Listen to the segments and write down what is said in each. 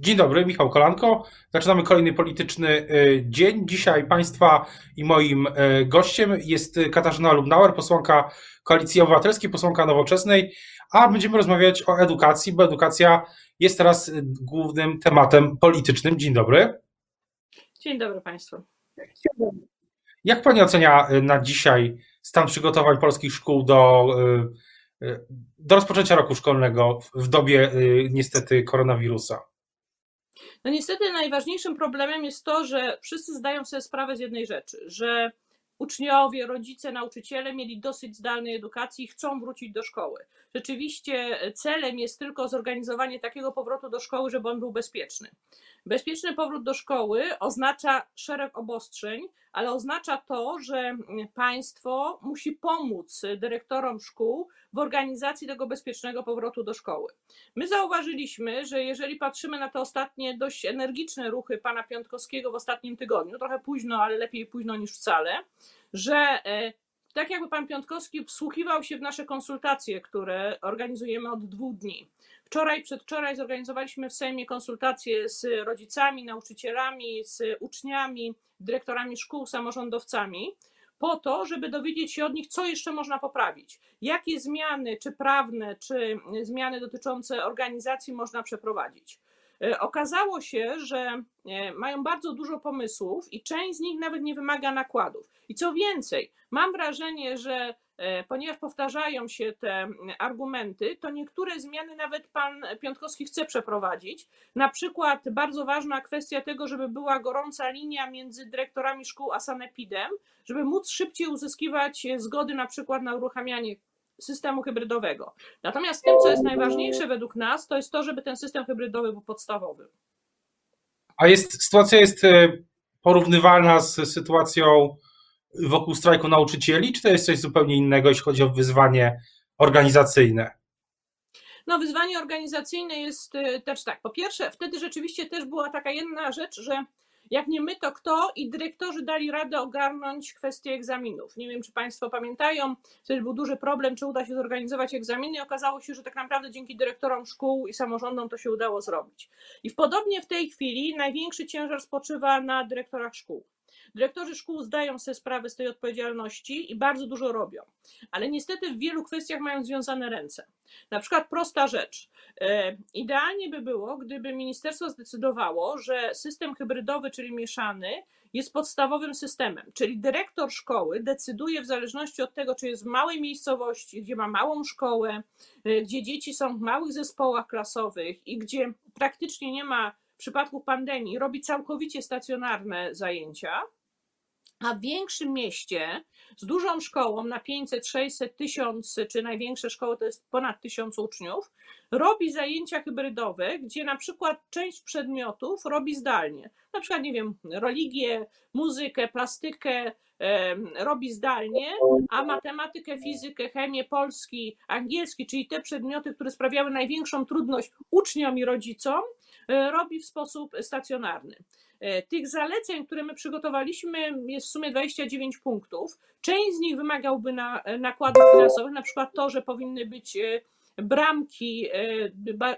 Dzień dobry, Michał Kolanko. Zaczynamy kolejny polityczny y, dzień. Dzisiaj Państwa i moim y, gościem jest Katarzyna Lubnauer, posłanka Koalicji Obywatelskiej, posłanka Nowoczesnej, a będziemy rozmawiać o edukacji, bo edukacja jest teraz głównym tematem politycznym. Dzień dobry. Dzień dobry Państwu. Jak Pani ocenia y, na dzisiaj stan przygotowań polskich szkół do, do rozpoczęcia roku szkolnego w dobie niestety koronawirusa? No niestety najważniejszym problemem jest to, że wszyscy zdają sobie sprawę z jednej rzeczy, że uczniowie, rodzice, nauczyciele mieli dosyć zdalnej edukacji i chcą wrócić do szkoły. Rzeczywiście celem jest tylko zorganizowanie takiego powrotu do szkoły, żeby on był bezpieczny. Bezpieczny powrót do szkoły oznacza szereg obostrzeń, ale oznacza to, że państwo musi pomóc dyrektorom szkół w organizacji tego bezpiecznego powrotu do szkoły. My zauważyliśmy, że jeżeli patrzymy na te ostatnie dość energiczne ruchy pana Piątkowskiego w ostatnim tygodniu, trochę późno, ale lepiej późno niż wcale, że e, tak jakby pan Piątkowski wsłuchiwał się w nasze konsultacje, które organizujemy od dwóch dni. Wczoraj, przedwczoraj zorganizowaliśmy w Sejmie konsultacje z rodzicami, nauczycielami, z uczniami, dyrektorami szkół, samorządowcami, po to, żeby dowiedzieć się od nich, co jeszcze można poprawić, jakie zmiany, czy prawne, czy zmiany dotyczące organizacji można przeprowadzić. E, okazało się, że e, mają bardzo dużo pomysłów i część z nich nawet nie wymaga nakładów. I co więcej, mam wrażenie, że e, ponieważ powtarzają się te argumenty, to niektóre zmiany nawet pan Piątkowski chce przeprowadzić. Na przykład bardzo ważna kwestia tego, żeby była gorąca linia między dyrektorami szkół a sanepidem, żeby móc szybciej uzyskiwać zgody na przykład na uruchamianie systemu hybrydowego. Natomiast tym, co jest najważniejsze według nas, to jest to, żeby ten system hybrydowy był podstawowy. A jest, sytuacja jest e, porównywalna z sytuacją wokół strajku nauczycieli, czy to jest coś zupełnie innego, jeśli chodzi o wyzwanie organizacyjne? No, wyzwanie organizacyjne jest e, też tak. Po pierwsze, wtedy rzeczywiście też była taka jedna rzecz, że jak nie my, to kto? I dyrektorzy dali radę ogarnąć kwestię egzaminów. Nie wiem, czy Państwo pamiętają, wtedy był duży problem, czy uda się zorganizować egzaminy. Okazało się, że tak naprawdę dzięki dyrektorom szkół i samorządom to się udało zrobić. I podobnie w tej chwili największy ciężar spoczywa na dyrektorach szkół. Dyrektorzy szkół zdają sobie sprawę z tej odpowiedzialności i bardzo dużo robią, ale niestety w wielu kwestiach mają związane ręce. Na przykład prosta rzecz. E, idealnie by było, gdyby ministerstwo zdecydowało, że system hybrydowy, czyli mieszany, jest podstawowym systemem, czyli dyrektor szkoły decyduje w zależności od tego, czy jest w małej miejscowości, gdzie ma małą szkołę, e, gdzie dzieci są w małych zespołach klasowych i gdzie praktycznie nie ma przypadków pandemii, robi całkowicie stacjonarne zajęcia a w większym mieście z dużą szkołą na 500, 600, 1000, czy największe szkoły to jest ponad 1000 uczniów, robi zajęcia hybrydowe, gdzie na przykład część przedmiotów robi zdalnie. Na przykład, nie wiem, religię, muzykę, plastykę, robi zdalnie, a matematykę, fizykę, chemię, polski, angielski, czyli te przedmioty, które sprawiały największą trudność uczniom i rodzicom, e, robi w sposób stacjonarny. E, tych zaleceń, które my przygotowaliśmy, jest w sumie 29 punktów. Część z nich wymagałby na, nakładów finansowych, na przykład to, że powinny być e, bramki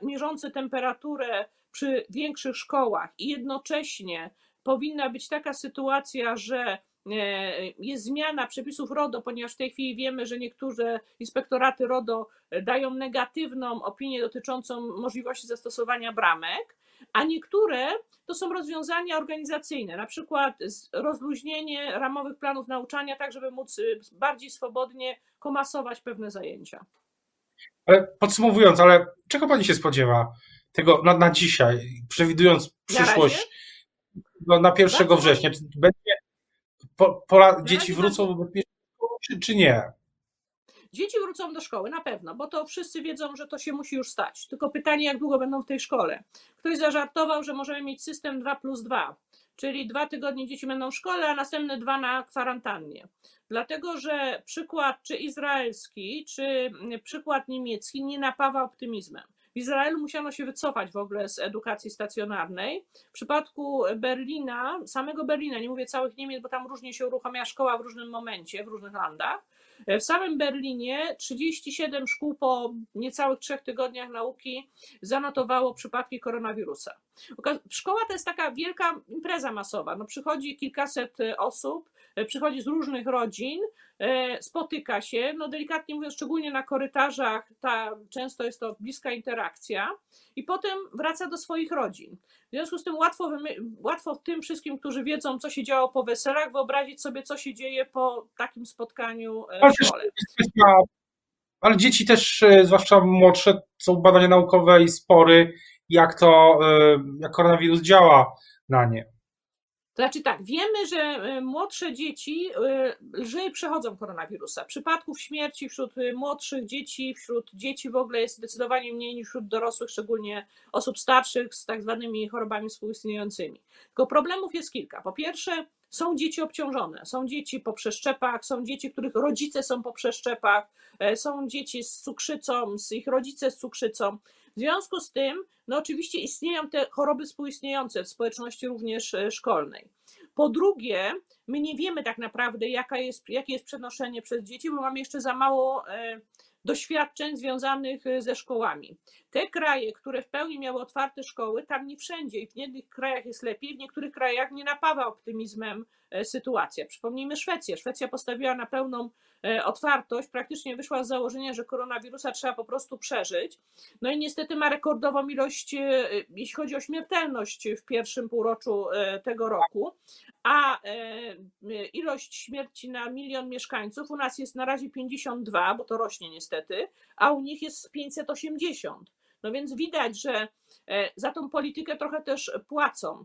mierzące temperaturę przy większych szkołach i jednocześnie powinna być taka sytuacja, że E, jest zmiana przepisów RODO, ponieważ w tej chwili wiemy, że niektóre inspektoraty RODO dają negatywną opinię dotyczącą możliwości zastosowania bramek, a niektóre to są rozwiązania organizacyjne, na przykład rozluźnienie ramowych planów nauczania, tak żeby móc y, bardziej swobodnie komasować pewne zajęcia. Ale podsumowując, ale czego pani się spodziewa tego na, na dzisiaj, przewidując przyszłość na, na 1 Bardzo września? Czy będzie po, pola, dzieci wrócą czy, czy nie? Dzieci wrócą do szkoły, na pewno, bo to wszyscy wiedzą, że to się musi już stać. Tylko pytanie, jak długo będą w tej szkole. Ktoś zażartował, że możemy mieć system 2 plus 2, czyli dwa tygodnie dzieci będą w szkole, a następne dwa na kwarantannie. Dlatego, że przykład czy izraelski, czy przykład niemiecki nie napawa optymizmem. W Izraelu musiano się wycofać w ogóle z edukacji stacjonarnej. W przypadku Berlina, samego Berlina, nie mówię całych Niemiec, bo tam różnie się uruchamia szkoła w różnym momencie, w różnych landach. W samym Berlinie 37 szkół po niecałych trzech tygodniach nauki zanotowało przypadki koronawirusa. Szkoła to jest taka wielka impreza masowa. No, przychodzi kilkaset osób, przychodzi z różnych rodzin, E, spotyka się, no delikatnie mówiąc, szczególnie na korytarzach, ta, często jest to bliska interakcja i potem wraca do swoich rodzin. W związku z tym łatwo, łatwo tym wszystkim, którzy wiedzą, co się działo po weselach, wyobrazić sobie, co się dzieje po takim spotkaniu e, w szkole. Ale dzieci też, e, zwłaszcza młodsze, są badania naukowe i spory, jak to, jak koronawirus działa na nie. Znaczy tak, wiemy, że e, młodsze dzieci e, lżej przechodzą koronawirusa. Przypadków śmierci wśród e, młodszych dzieci, wśród dzieci w ogóle jest zdecydowanie mniej niż wśród dorosłych, szczególnie osób starszych z tak zwanymi chorobami współistniejącymi. Tylko problemów jest kilka. Po pierwsze, są dzieci obciążone, są dzieci po przeszczepach, są dzieci, których rodzice są po przeszczepach, są dzieci z cukrzycą, z ich rodzice z cukrzycą. W związku z tym, no oczywiście istnieją te choroby współistniejące w społeczności również e, szkolnej. Po drugie, my nie wiemy tak naprawdę, jaka jest, jakie jest przenoszenie przez dzieci, bo mamy jeszcze za mało e, doświadczeń związanych e, ze szkołami. Te kraje, które w pełni miały otwarte szkoły, tam nie wszędzie i w niektórych krajach jest lepiej, w niektórych krajach nie napawa optymizmem sytuacja. Przypomnijmy Szwecję. Szwecja postawiła na pełną E, otwartość praktycznie wyszła z założenia, że koronawirusa trzeba po prostu przeżyć. No i niestety ma rekordową ilość, e, jeśli chodzi o śmiertelność w pierwszym półroczu e, tego roku, a ilość śmierci na milion mieszkańców u nas jest na razie 52, bo to rośnie niestety, a u nich jest 580. No więc widać, że za tą politykę trochę też płacą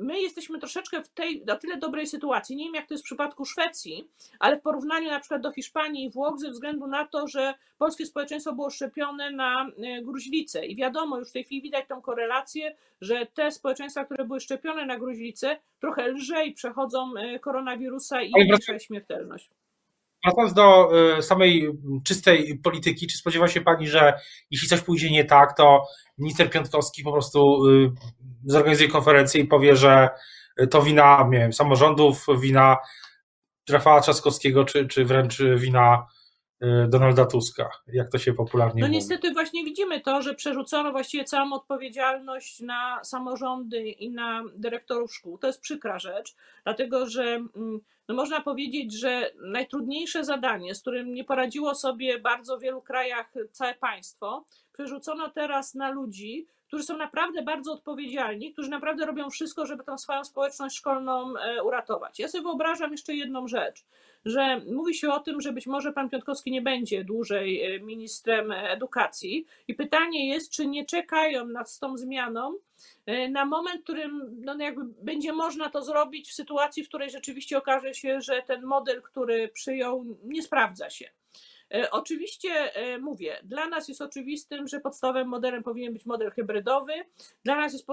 my jesteśmy troszeczkę w tej na tyle dobrej sytuacji, nie wiem jak to jest w przypadku Szwecji, ale w porównaniu na przykład do Hiszpanii i Włoch ze względu na to, że polskie społeczeństwo było szczepione na e, gruźlicę i wiadomo, już w tej chwili widać tą korelację, że te społeczeństwa, które były szczepione na gruźlicę, trochę lżej przechodzą e, koronawirusa i mniejsza śmiertelność. Wracając do e, samej czystej polityki, czy spodziewa się Pani, że jeśli coś pójdzie nie tak, to minister Piątkowski po prostu zorganizuje konferencję i powie, że to wina nie wiem, samorządów, wina Rafała Trzaskowskiego, czy, czy wręcz wina y, Donalda Tuska, jak to się popularnie No mówi. niestety właśnie widzimy to, że przerzucono właściwie całą odpowiedzialność na samorządy i na dyrektorów szkół. To jest przykra rzecz, dlatego że mm, no można powiedzieć, że najtrudniejsze zadanie, z którym nie poradziło sobie bardzo w wielu krajach całe państwo, przerzucono teraz na ludzi, którzy są naprawdę bardzo odpowiedzialni, którzy naprawdę robią wszystko, żeby tą swoją społeczność szkolną e, uratować. Ja sobie wyobrażam jeszcze jedną rzecz, że mówi się o tym, że być może pan Piątkowski nie będzie dłużej e, ministrem edukacji i pytanie jest, czy nie czekają nad tą zmianą e, na moment, w którym no jakby będzie można to zrobić w sytuacji, w której rzeczywiście okaże się, że ten model, który przyjął, nie sprawdza się. E, oczywiście e, mówię, dla nas jest oczywistym, że podstawowym modelem powinien być model hybrydowy. Dla nas jest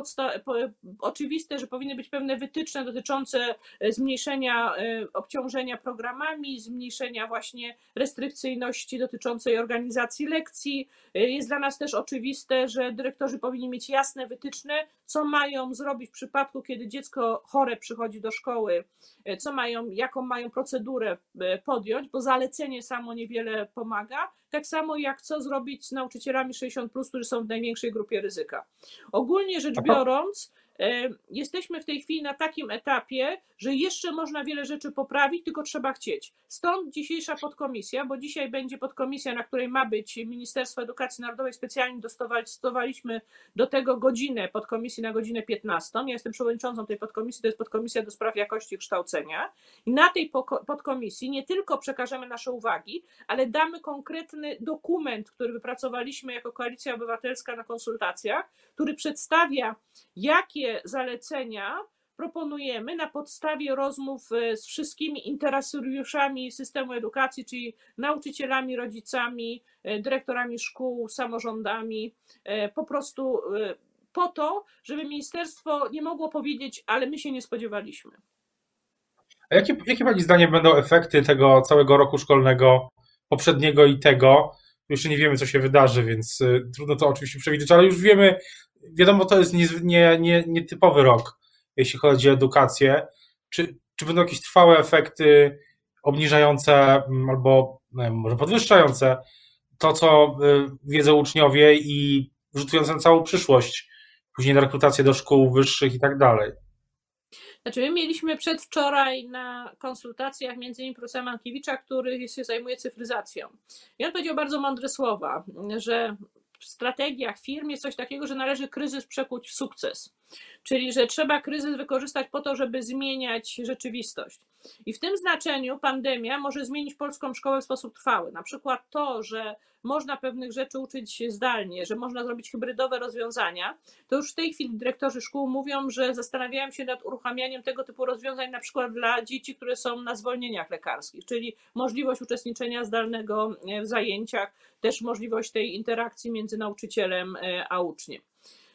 oczywiste, że powinny być pewne wytyczne dotyczące e, zmniejszenia obciążenia programami, zmniejszenia właśnie restrykcyjności dotyczącej organizacji lekcji. Jest dla nas też oczywiste, że dyrektorzy powinni mieć jasne wytyczne, co mają zrobić w przypadku, kiedy dziecko chore przychodzi do szkoły, co mają, jaką mają procedurę podjąć, bo zalecenie samo niewiele pomaga, tak samo jak co zrobić z nauczycielami 60, którzy są w największej grupie ryzyka. Ogólnie rzecz biorąc, Jesteśmy w tej chwili na takim etapie, że jeszcze można wiele rzeczy poprawić, tylko trzeba chcieć. Stąd dzisiejsza podkomisja, bo dzisiaj będzie podkomisja, na której ma być Ministerstwo Edukacji Narodowej. Specjalnie dostosowaliśmy do tego godzinę podkomisji na godzinę 15. Ja jestem przewodniczącą tej podkomisji, to jest podkomisja do spraw jakości kształcenia. I na tej podkomisji nie tylko przekażemy nasze uwagi, ale damy konkretny dokument, który wypracowaliśmy jako Koalicja Obywatelska na konsultacjach, który przedstawia, jakie zalecenia proponujemy na podstawie rozmów e, z wszystkimi interesariuszami systemu edukacji, czyli nauczycielami, rodzicami, e, dyrektorami szkół, samorządami, e, po prostu po to, żeby ministerstwo nie mogło powiedzieć, ale my się nie spodziewaliśmy. A jakie, jakie Pani zdaniem będą efekty tego całego roku szkolnego, poprzedniego i tego, jeszcze nie wiemy, co się wydarzy, więc trudno to oczywiście przewidzieć, ale już wiemy, wiadomo, to jest nietypowy nie, nie, nie rok, jeśli chodzi o edukację. Czy, czy będą jakieś trwałe efekty obniżające mm, albo wiem, może podwyższające to, co wiedzą uczniowie i rzutujące na całą przyszłość, później na rekrutację do szkół wyższych i tak dalej? Znaczy, my mieliśmy przedwczoraj na konsultacjach między innymi profesora Mankiewicza, który się zajmuje cyfryzacją. I on powiedział bardzo mądre słowa, że w strategiach firm jest coś takiego, że należy kryzys przekuć w sukces. Czyli, że trzeba kryzys wykorzystać po to, żeby zmieniać rzeczywistość. I w tym znaczeniu pandemia może zmienić polską szkołę w sposób trwały. Na przykład to, że można pewnych rzeczy uczyć zdalnie, że można zrobić hybrydowe rozwiązania, to już w tej chwili dyrektorzy szkół mówią, że zastanawiają się nad uruchamianiem tego typu rozwiązań na przykład dla dzieci, które są na zwolnieniach lekarskich, czyli możliwość uczestniczenia zdalnego w zajęciach, też możliwość tej interakcji między nauczycielem e, a uczniem.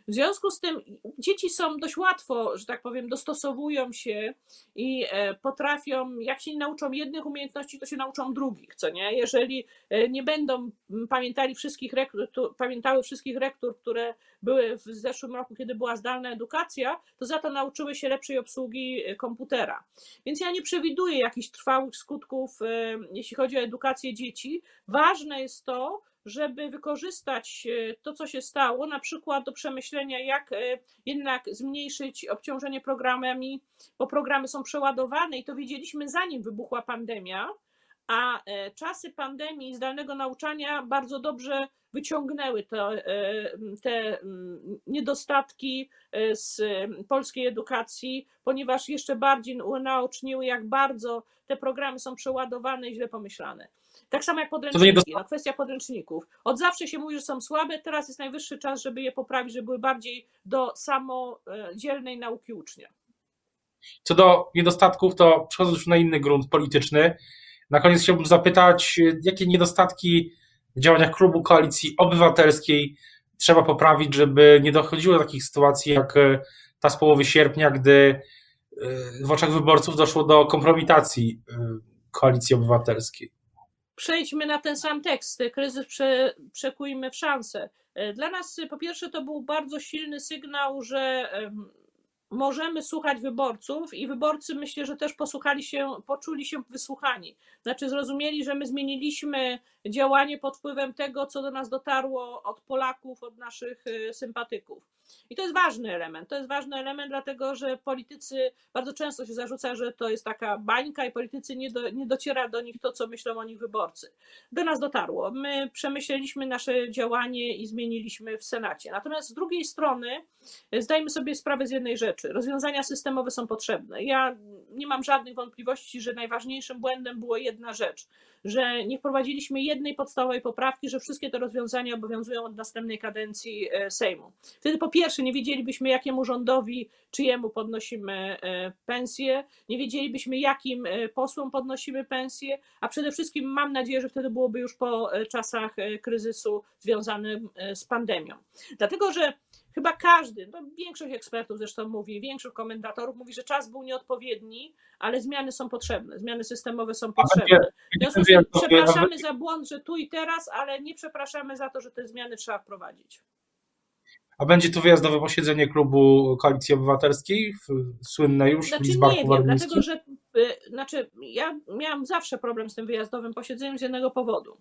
W związku z tym dzieci są dość łatwo, że tak powiem, dostosowują się i e, potrafią, jak się nauczą jednych umiejętności, to się nauczą drugich, co nie? Jeżeli e, nie będą pamiętali wszystkich rektur, pamiętały wszystkich rektur, które były w zeszłym roku, kiedy była zdalna edukacja, to za to nauczyły się lepszej obsługi e, komputera. Więc ja nie przewiduję jakichś trwałych skutków, jeśli chodzi o edukację dzieci. Ważne jest to, żeby wykorzystać e, to, co się stało, na przykład do przemyślenia, jak e, jednak zmniejszyć obciążenie programami, bo programy są przeładowane i to wiedzieliśmy zanim wybuchła pandemia, a e, czasy pandemii i zdalnego nauczania bardzo dobrze wyciągnęły te, te niedostatki z polskiej edukacji, ponieważ jeszcze bardziej naoczniły, jak bardzo te programy są przeładowane i źle pomyślane. Tak samo jak podręczniki, no, kwestia podręczników. Od zawsze się mówi, że są słabe, teraz jest najwyższy czas, żeby je poprawić, żeby były bardziej do samodzielnej nauki ucznia. Co do niedostatków, to przechodząc już na inny grunt polityczny, na koniec chciałbym zapytać, jakie niedostatki w działaniach klubu Koalicji Obywatelskiej trzeba poprawić, żeby nie dochodziło do takich sytuacji jak ta z połowy sierpnia, gdy w oczach wyborców doszło do kompromitacji Koalicji Obywatelskiej przejdźmy na ten sam tekst. Kryzys prze, przekujmy w szansę. E, dla nas po pierwsze to był bardzo silny sygnał, że możemy słuchać wyborców i wyborcy myślę, że też posłuchali się, poczuli się wysłuchani. Znaczy zrozumieli, że my zmieniliśmy działanie pod wpływem tego, co do nas dotarło od Polaków, od naszych e, sympatyków. I to jest ważny element. To jest ważny element, dlatego że politycy bardzo często się zarzuca, że to jest taka bańka i politycy nie, do, nie dociera do nich to, co myślą o nich wyborcy. Do nas dotarło. My przemyśleliśmy nasze działanie i zmieniliśmy w Senacie. Natomiast z drugiej strony zdajmy sobie sprawę z jednej rzeczy. Rozwiązania systemowe są potrzebne. Ja nie mam żadnych wątpliwości, że najważniejszym błędem było jedna rzecz, że nie wprowadziliśmy jednej podstawowej poprawki, że wszystkie te rozwiązania obowiązują od następnej kadencji e, Sejmu. Wtedy po pierwsze nie wiedzielibyśmy, jakiemu rządowi, czyjemu podnosimy e, pensję, nie wiedzielibyśmy, jakim e, posłom podnosimy pensję, a przede wszystkim mam nadzieję, że wtedy byłoby już po czasach kryzysu związanym z pandemią. Dlatego, że chyba każdy, no większość ekspertów zresztą mówi, większość komentatorów mówi, że czas był nieodpowiedni, ale zmiany są potrzebne, zmiany systemowe są potrzebne. W związku z tym przepraszamy za błąd, że tu i teraz, ale nie przepraszamy za to, że te zmiany trzeba wprowadzić. A będzie tu wyjazdowe posiedzenie klubu Koalicji Obywatelskiej, słynne już znaczy, w Nie wiem, dlatego że y, znaczy, ja miałam zawsze problem z tym wyjazdowym posiedzeniem z jednego powodu.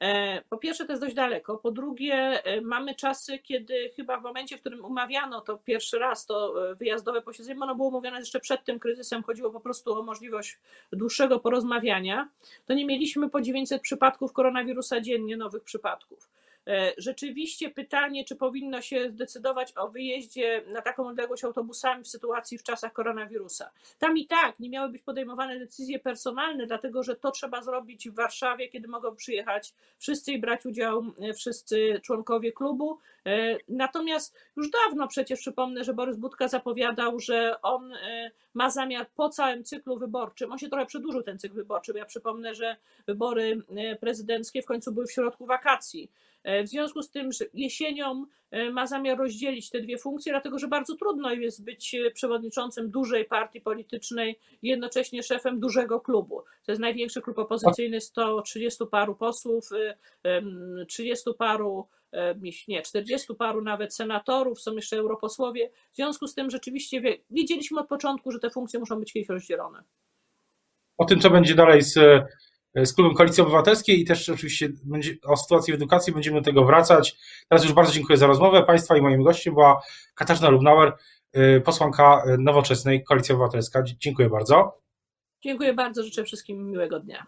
E, po pierwsze, to jest dość daleko. Po drugie, e, mamy czasy, kiedy chyba w momencie, w którym umawiano to pierwszy raz to e, wyjazdowe posiedzenie, ono było umówione jeszcze przed tym kryzysem, chodziło po prostu o możliwość dłuższego porozmawiania, to nie mieliśmy po 900 przypadków koronawirusa dziennie, nowych przypadków. E, rzeczywiście pytanie, czy powinno się zdecydować o wyjeździe na taką odległość autobusami w sytuacji w czasach koronawirusa. Tam i tak nie miały być podejmowane decyzje personalne, dlatego że to trzeba zrobić w Warszawie, kiedy mogą przyjechać wszyscy i brać udział e, wszyscy członkowie klubu. E, natomiast już dawno przecież przypomnę, że Borys Budka zapowiadał, że on ma zamiar po całym cyklu wyborczym, on się trochę przedłużył ten cykl wyborczy, bo ja przypomnę, że wybory prezydenckie w końcu były w środku wakacji W związku z tym, że jesienią ma zamiar rozdzielić te dwie funkcje, dlatego że bardzo trudno jest być przewodniczącym dużej partii politycznej jednocześnie szefem dużego klubu. To jest największy klub opozycyjny, 130 paru posłów, 30 paru nie, 40 paru nawet senatorów, są jeszcze europosłowie. W związku z tym rzeczywiście wiedzieliśmy od początku, że te funkcje muszą być kiedyś rozdzielone. O tym, co będzie dalej z, z klubem Koalicji Obywatelskiej i też oczywiście będzie, o sytuacji w edukacji będziemy do tego wracać. Teraz już bardzo dziękuję za rozmowę. Państwa i moim gościem była Katarzyna Lubnauer, y, posłanka Nowoczesnej Koalicji Obywatelska. Dziękuję bardzo. Dziękuję bardzo, życzę wszystkim miłego dnia.